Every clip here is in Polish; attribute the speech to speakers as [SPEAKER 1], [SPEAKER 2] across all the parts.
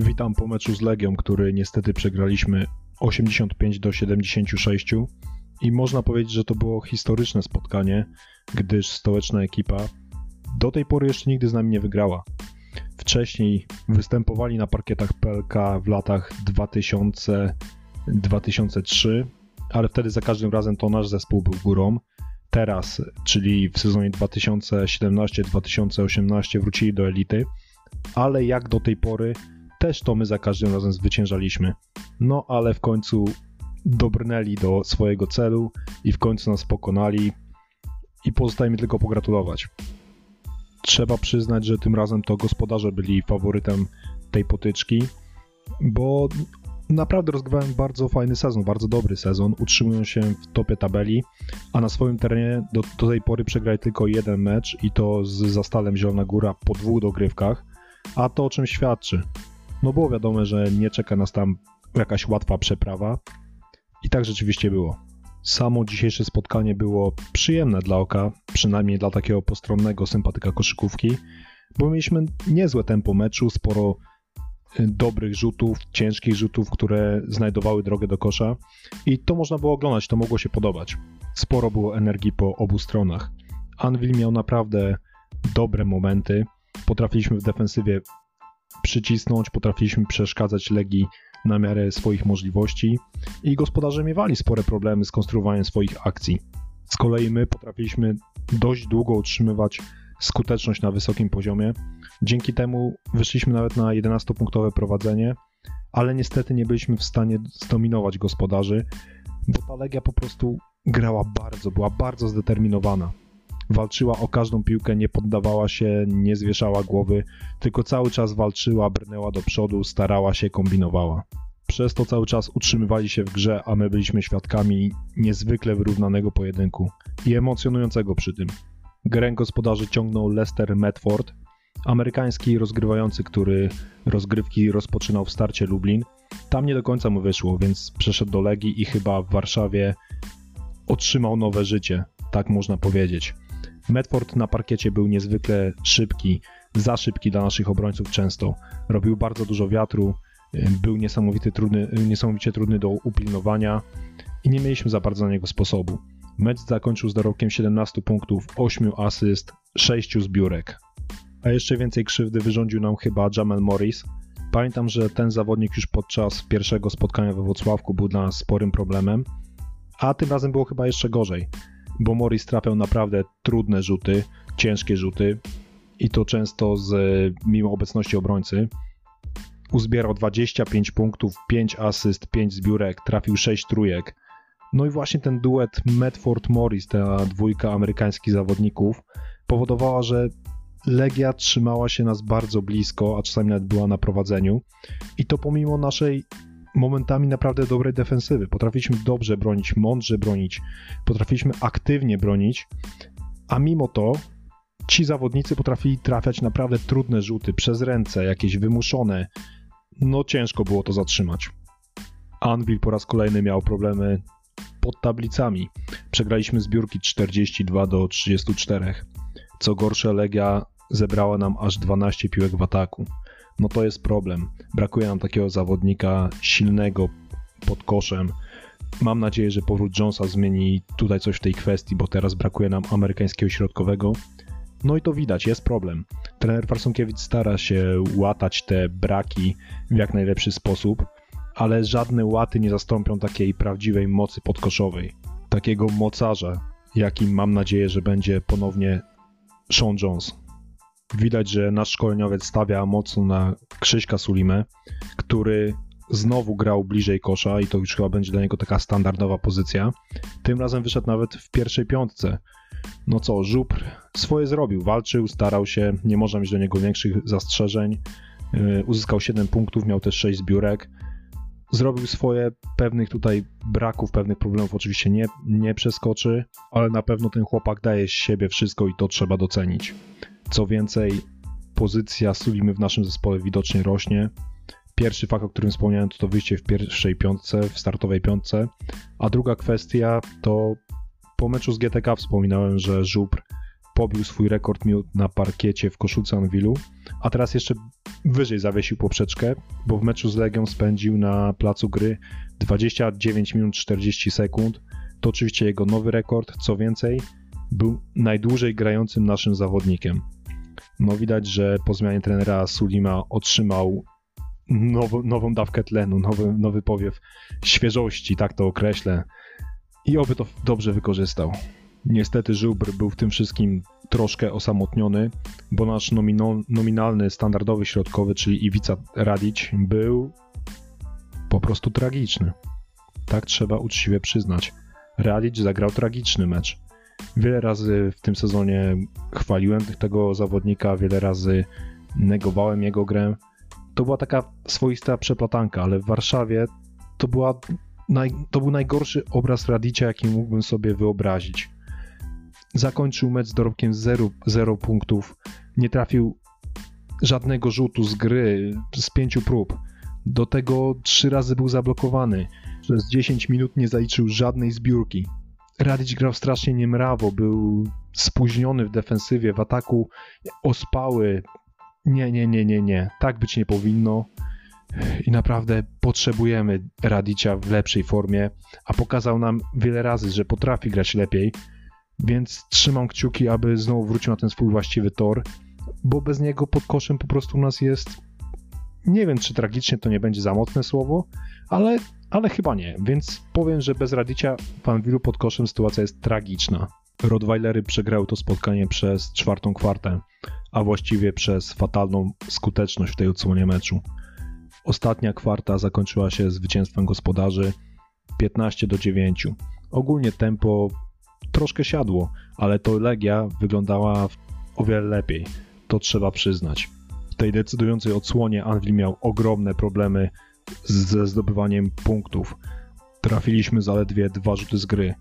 [SPEAKER 1] Witam po meczu z Legią, który niestety przegraliśmy 85 do 76 i można powiedzieć, że to było historyczne spotkanie, gdyż stołeczna ekipa do tej pory jeszcze nigdy z nami nie wygrała. Wcześniej występowali na parkietach PLK w latach 2000-2003, ale wtedy za każdym razem to nasz zespół był górą. Teraz, czyli w sezonie 2017-2018 wrócili do elity, ale jak do tej pory też to my za każdym razem zwyciężaliśmy. No ale w końcu dobrnęli do swojego celu i w końcu nas pokonali i pozostaje mi tylko pogratulować. Trzeba przyznać, że tym razem to gospodarze byli faworytem tej potyczki, bo naprawdę rozgrywałem bardzo fajny sezon, bardzo dobry sezon, utrzymują się w topie tabeli, a na swoim terenie do, do tej pory przegrali tylko jeden mecz i to z Zastalem Zielona Góra po dwóch dogrywkach, a to o czym świadczy? No było wiadome, że nie czeka nas tam jakaś łatwa przeprawa i tak rzeczywiście było. Samo dzisiejsze spotkanie było przyjemne dla oka, przynajmniej dla takiego postronnego sympatyka koszykówki, bo mieliśmy niezłe tempo meczu, sporo y, dobrych rzutów, ciężkich rzutów, które znajdowały drogę do kosza i to można było oglądać, to mogło się podobać. Sporo było energii po obu stronach. Anvil miał naprawdę dobre momenty, potrafiliśmy w defensywie przycisnąć, potrafiliśmy przeszkadzać Legii na miarę swoich możliwości i gospodarze miewali spore problemy z konstruowaniem swoich akcji. Z kolei my potrafiliśmy dość długo utrzymywać skuteczność na wysokim poziomie. Dzięki temu wyszliśmy nawet na 11-punktowe prowadzenie, ale niestety nie byliśmy w stanie zdominować gospodarzy, bo ta Legia po prostu grała bardzo, była bardzo zdeterminowana walczyła o każdą piłkę, nie poddawała się, nie zwieszała głowy, tylko cały czas walczyła, brnęła do przodu, starała się, kombinowała. Przez to cały czas utrzymywali się w grze, a my byliśmy świadkami niezwykle wyrównanego pojedynku i emocjonującego przy tym. Grę gospodarzy ciągnął Lester Medford, amerykański rozgrywający, który rozgrywki rozpoczynał w starcie Lublin. Tam nie do końca mu wyszło, więc przeszedł do Legii i chyba w Warszawie otrzymał nowe życie, tak można powiedzieć. Medford na parkiecie był niezwykle szybki, za szybki dla naszych obrońców często. Robił bardzo dużo wiatru, y, był niesamowity, trudny, y, niesamowicie trudny do upilnowania i nie mieliśmy za bardzo na niego sposobu. Mecz zakończył z dorobkiem 17 punktów, 8 asyst, 6 zbiórek. A jeszcze więcej krzywdy wyrządził nam chyba Jamel Morris. Pamiętam, że ten zawodnik już podczas pierwszego spotkania we Wrocławku był dla nas sporym problemem, a tym razem było chyba jeszcze gorzej bo Morris trafiał naprawdę trudne rzuty, ciężkie rzuty i to często z, mimo obecności obrońcy. Uzbierał 25 punktów, 5 asyst, 5 zbiórek, trafił 6 trójek. No i właśnie ten duet Medford-Morris, ta dwójka amerykańskich zawodników, powodowała, że Legia trzymała się nas bardzo blisko, a czasami nawet była na prowadzeniu. I to pomimo naszej momentami naprawdę dobrej defensywy. Potrafiliśmy dobrze bronić, mądrze bronić, potrafiliśmy aktywnie bronić, a mimo to ci zawodnicy potrafili trafiać naprawdę trudne rzuty przez ręce, jakieś wymuszone. No ciężko było to zatrzymać. Anvil po raz kolejny miał problemy pod tablicami. Przegraliśmy zbiórki 42 do 34. Co gorsze, Legia zebrała nam aż 12 piłek w ataku no to jest problem. Brakuje nam takiego zawodnika silnego pod koszem. Mam nadzieję, że powrót Jonesa zmieni tutaj coś w tej kwestii, bo teraz brakuje nam amerykańskiego środkowego. No i to widać, jest problem. Trener Farsonkiewicz stara się łatać te braki w jak najlepszy sposób, ale żadne łaty nie zastąpią takiej prawdziwej mocy podkoszowej. Takiego mocarza, jakim mam nadzieję, że będzie ponownie Sean Jones. Widać, że nasz szkoleniowiec stawia mocno na Krzyśka Sulimę, który znowu grał bliżej kosza i to już chyba będzie dla niego taka standardowa pozycja. Tym razem wyszedł nawet w pierwszej piątce. No co, Żupr swoje zrobił, walczył, starał się, nie można mieć do niego większych zastrzeżeń. Yy, uzyskał 7 punktów, miał też 6 zbiórek. Zrobił swoje, pewnych tutaj braków, pewnych problemów oczywiście nie, nie przeskoczy, ale na pewno ten chłopak daje z siebie wszystko i to trzeba docenić. Co więcej, pozycja Sulimy w naszym zespole widocznie rośnie. Pierwszy fakt, o którym wspomniałem, to to wyjście w pierwszej piątce, w startowej piątce. A druga kwestia to po meczu z GTK wspominałem, że Żupr pobił swój rekord minut na parkiecie w koszulce Anwilu, a teraz jeszcze wyżej zawiesił poprzeczkę, bo w meczu z Legią spędził na placu gry 29 minut 40 sekund. To oczywiście jego nowy rekord, co więcej, był najdłużej grającym naszym zawodnikiem. No widać, że po zmianie trenera Sulima otrzymał nowo, nową dawkę tlenu, nowy, nowy powiew świeżości, tak to określę. I oby to dobrze wykorzystał. Niestety Żubr był w tym wszystkim troszkę osamotniony, bo nasz nominalny, standardowy środkowy, czyli Iwica Radić, był po prostu tragiczny. Tak trzeba uczciwie przyznać. Radić zagrał tragiczny mecz. Wiele razy w tym sezonie chwaliłem tego zawodnika, wiele razy negowałem jego grę. To była taka swoista przeplatanka, ale w Warszawie to, była naj, to był najgorszy obraz Radicia, jaki mógłbym sobie wyobrazić. Zakończył mecz z dorobkiem 0, 0 punktów, nie trafił żadnego rzutu z gry z pięciu prób. Do tego trzy razy był zablokowany. Przez 10 minut nie zaliczył żadnej zbiórki. Radić grał strasznie niemrawo, był spóźniony w defensywie, w ataku ospały. Nie, nie, nie, nie, nie. Tak być nie powinno. I naprawdę potrzebujemy Radicia w lepszej formie, a pokazał nam wiele razy, że potrafi grać lepiej. Więc trzymam kciuki, aby znowu wrócił na ten swój właściwy tor, bo bez niego pod koszem po prostu u nas jest. Nie wiem, czy tragicznie to nie będzie za mocne słowo, ale ale chyba nie, więc powiem, że bez Radicia w Anwilu pod koszem sytuacja jest tragiczna. Rottweilery przegrały to spotkanie przez czwartą kwartę, a właściwie przez fatalną skuteczność w tej odsłonie meczu. Ostatnia kwarta zakończyła się zwycięstwem gospodarzy 15 do 9. Ogólnie tempo troszkę siadło, ale to Legia wyglądała o wiele lepiej. To trzeba przyznać. W tej decydującej odsłonie Anvil miał ogromne problemy ze zdobywaniem punktów. Trafiliśmy zaledwie dwa rzuty z gry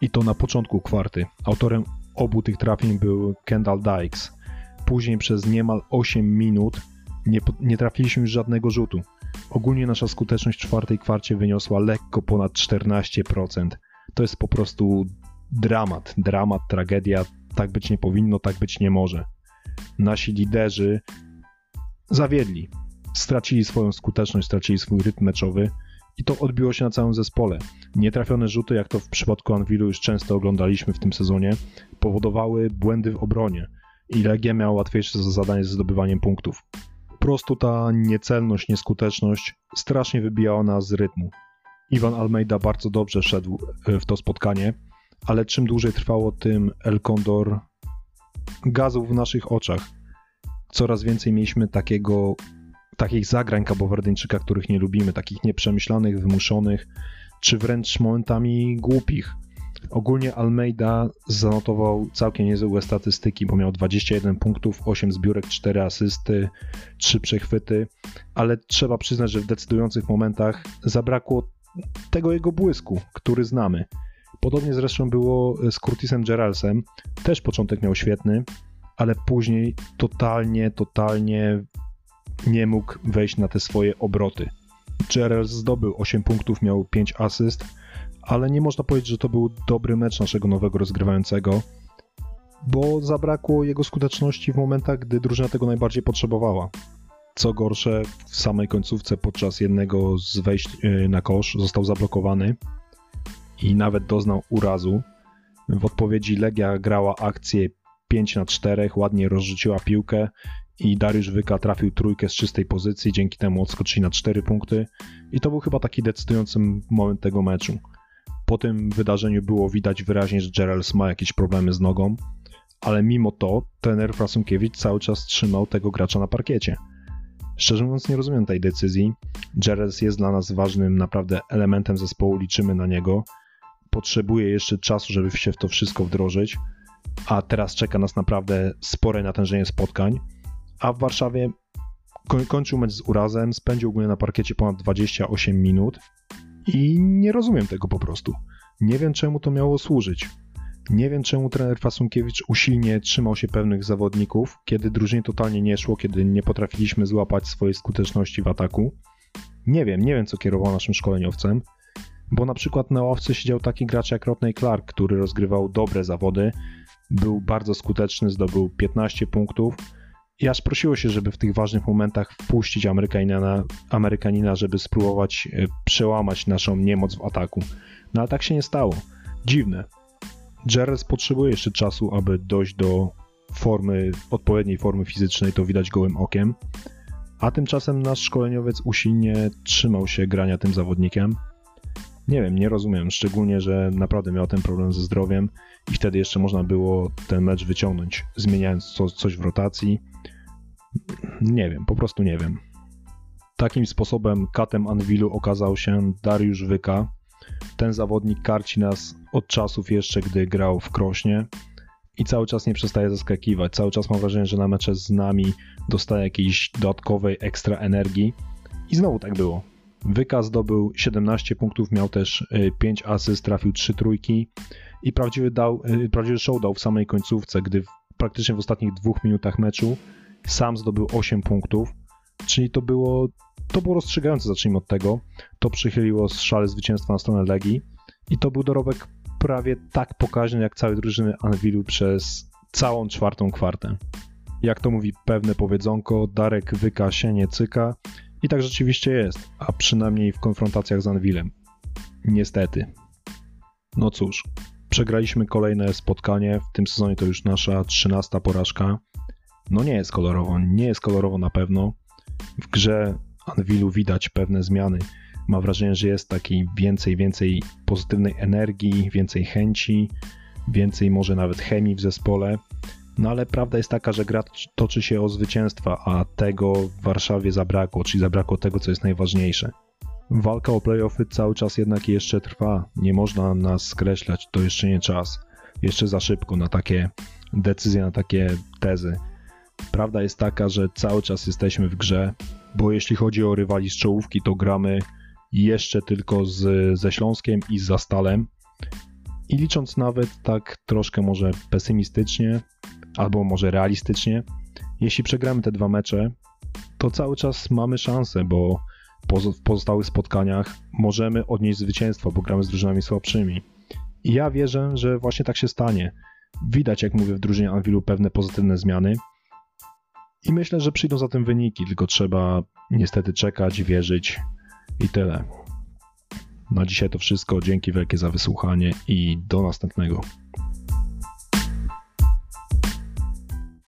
[SPEAKER 1] i to na początku kwarty. Autorem obu tych trafień był Kendall Dykes. Później przez niemal 8 minut nie, nie trafiliśmy już żadnego rzutu. Ogólnie nasza skuteczność w czwartej kwarcie wyniosła lekko ponad 14%. To jest po prostu dramat, dramat, tragedia. Tak być nie powinno, tak być nie może. Nasi liderzy zawiedli stracili swoją skuteczność, stracili swój rytm meczowy i to odbiło się na całym zespole. Nietrafione rzuty, jak to w przypadku Anwilu już często oglądaliśmy w tym sezonie, powodowały błędy w obronie i Legia miała łatwiejsze zadanie ze zdobywaniem punktów. Po prostu ta niecelność, nieskuteczność strasznie wybijała nas z rytmu. Iwan Almeida bardzo dobrze szedł e, w to spotkanie, ale czym dłużej trwało, tym El Condor gazł w naszych oczach. Coraz więcej mieliśmy takiego takich zagrań kabowerdyńczyka, których nie lubimy, takich nieprzemyślanych, wymuszonych, czy wręcz momentami głupich. Ogólnie Almeida zanotował całkiem niezłe statystyki, bo miał 21 punktów, 8 zbiórek, 4 asysty, 3 przechwyty, ale trzeba przyznać, że w decydujących momentach zabrakło tego jego błysku, który znamy. Podobnie zresztą było z Curtisem Geralsem. Też początek miał świetny, ale później totalnie, totalnie nie mógł wejść na te swoje obroty. Gerald zdobył 8 punktów, miał 5 asyst, ale nie można powiedzieć, że to był dobry mecz naszego nowego rozgrywającego, bo zabrakło jego skuteczności w momentach, gdy drużyna tego najbardziej potrzebowała. Co gorsze, w samej końcówce podczas jednego z wejść y, na kosz został zablokowany i nawet doznał urazu. W odpowiedzi Legia grała akcję 5 na 4, ładnie rozrzuciła piłkę i Dariusz Wyka trafił trójkę z czystej pozycji, dzięki temu odskoczyli na 4 punkty i to był chyba taki decydujący moment tego meczu. Po tym wydarzeniu było widać wyraźnie, że Gerals ma jakieś problemy z nogą, ale mimo to trener Frasunkiewicz cały czas trzymał tego gracza na parkiecie. Szczerze mówiąc nie rozumiem tej decyzji. Gerals jest dla nas ważnym naprawdę elementem zespołu, liczymy na niego. Potrzebuje jeszcze czasu, żeby się w to wszystko wdrożyć, a teraz czeka nas naprawdę spore natężenie spotkań a w Warszawie kończył mecz z urazem, spędził ogólnie na parkiecie ponad 28 minut i nie rozumiem tego po prostu. Nie wiem, czemu to miało służyć. Nie wiem, czemu trener Fasunkiewicz usilnie trzymał się pewnych zawodników, kiedy drużynie totalnie nie szło, kiedy nie potrafiliśmy złapać swojej skuteczności w ataku. Nie wiem, nie wiem, co kierował naszym szkoleniowcem, bo na przykład na ławce siedział taki gracz jak Rodney Clark, który rozgrywał dobre zawody, był bardzo skuteczny, zdobył 15 punktów i aż prosiło się, żeby w tych ważnych momentach wpuścić Amerykanina, Amerykanina żeby spróbować e, przełamać naszą niemoc w ataku. No ale tak się nie stało. Dziwne. Jerez potrzebuje jeszcze czasu, aby dojść do formy, odpowiedniej formy fizycznej, to widać gołym okiem. A tymczasem nasz szkoleniowiec usilnie trzymał się grania tym zawodnikiem. Nie wiem, nie rozumiem, szczególnie, że naprawdę miał ten problem ze zdrowiem i wtedy jeszcze można było ten mecz wyciągnąć, zmieniając co, coś w rotacji. Nie wiem, po prostu nie wiem. Takim sposobem katem Anwilu okazał się Dariusz Wyka. Ten zawodnik karci nas od czasów jeszcze, gdy grał w Krośnie i cały czas nie przestaje zaskakiwać. Cały czas mam wrażenie, że na mecze z nami dostaje jakiejś dodatkowej ekstra energii. I znowu tak było. Wykaz zdobył 17 punktów, miał też 5 y, asyst, trafił 3 trójki i prawdziwy, dał, y, prawdziwy show dał w samej końcówce, gdy praktycznie w ostatnich dwóch minutach meczu sam zdobył 8 punktów, czyli to było, to było rozstrzygające, zacznijmy od tego. To przychyliło szale zwycięstwa na stronę Legii i to był dorobek prawie tak pokaźny jak całe drużyny Anwilu przez całą czwartą kwartę. Jak to mówi pewne powiedzonko, Darek wyka się nie cyka i tak rzeczywiście jest, a przynajmniej w konfrontacjach z Anwilem. Niestety. No cóż, przegraliśmy kolejne spotkanie, w tym sezonie to już nasza trzynasta porażka. No nie jest kolorowo, nie jest kolorowo na pewno. W grze Anwilu widać pewne zmiany. Ma wrażenie, że jest taki więcej, więcej pozytywnej energii, więcej chęci, więcej może nawet chemii w zespole. No ale prawda jest taka, że gra toczy się o zwycięstwa, a tego w Warszawie zabrakło, czyli zabrakło tego, co jest najważniejsze. Walka o playoffy cały czas jednak jeszcze trwa. Nie można nas skreślać, to jeszcze nie czas. Jeszcze za szybko na takie decyzje, na takie tezy. Prawda jest taka, że cały czas jesteśmy w grze, bo jeśli chodzi o rywali z czołówki, to gramy jeszcze tylko z, ze Śląskiem i z Zastalem. I licząc nawet tak troszkę może pesymistycznie, albo może realistycznie, jeśli przegramy te dwa mecze, to cały czas mamy szansę, bo w pozostałych spotkaniach możemy odnieść zwycięstwo, bo gramy z drużynami słabszymi. I ja wierzę, że właśnie tak się stanie. Widać, jak mówię, w drużynie Anwilu pewne pozytywne zmiany. I myślę, że przyjdą za tym wyniki, tylko trzeba niestety czekać, wierzyć i tyle. Na dzisiaj to wszystko. Dzięki wielkie za wysłuchanie i do następnego.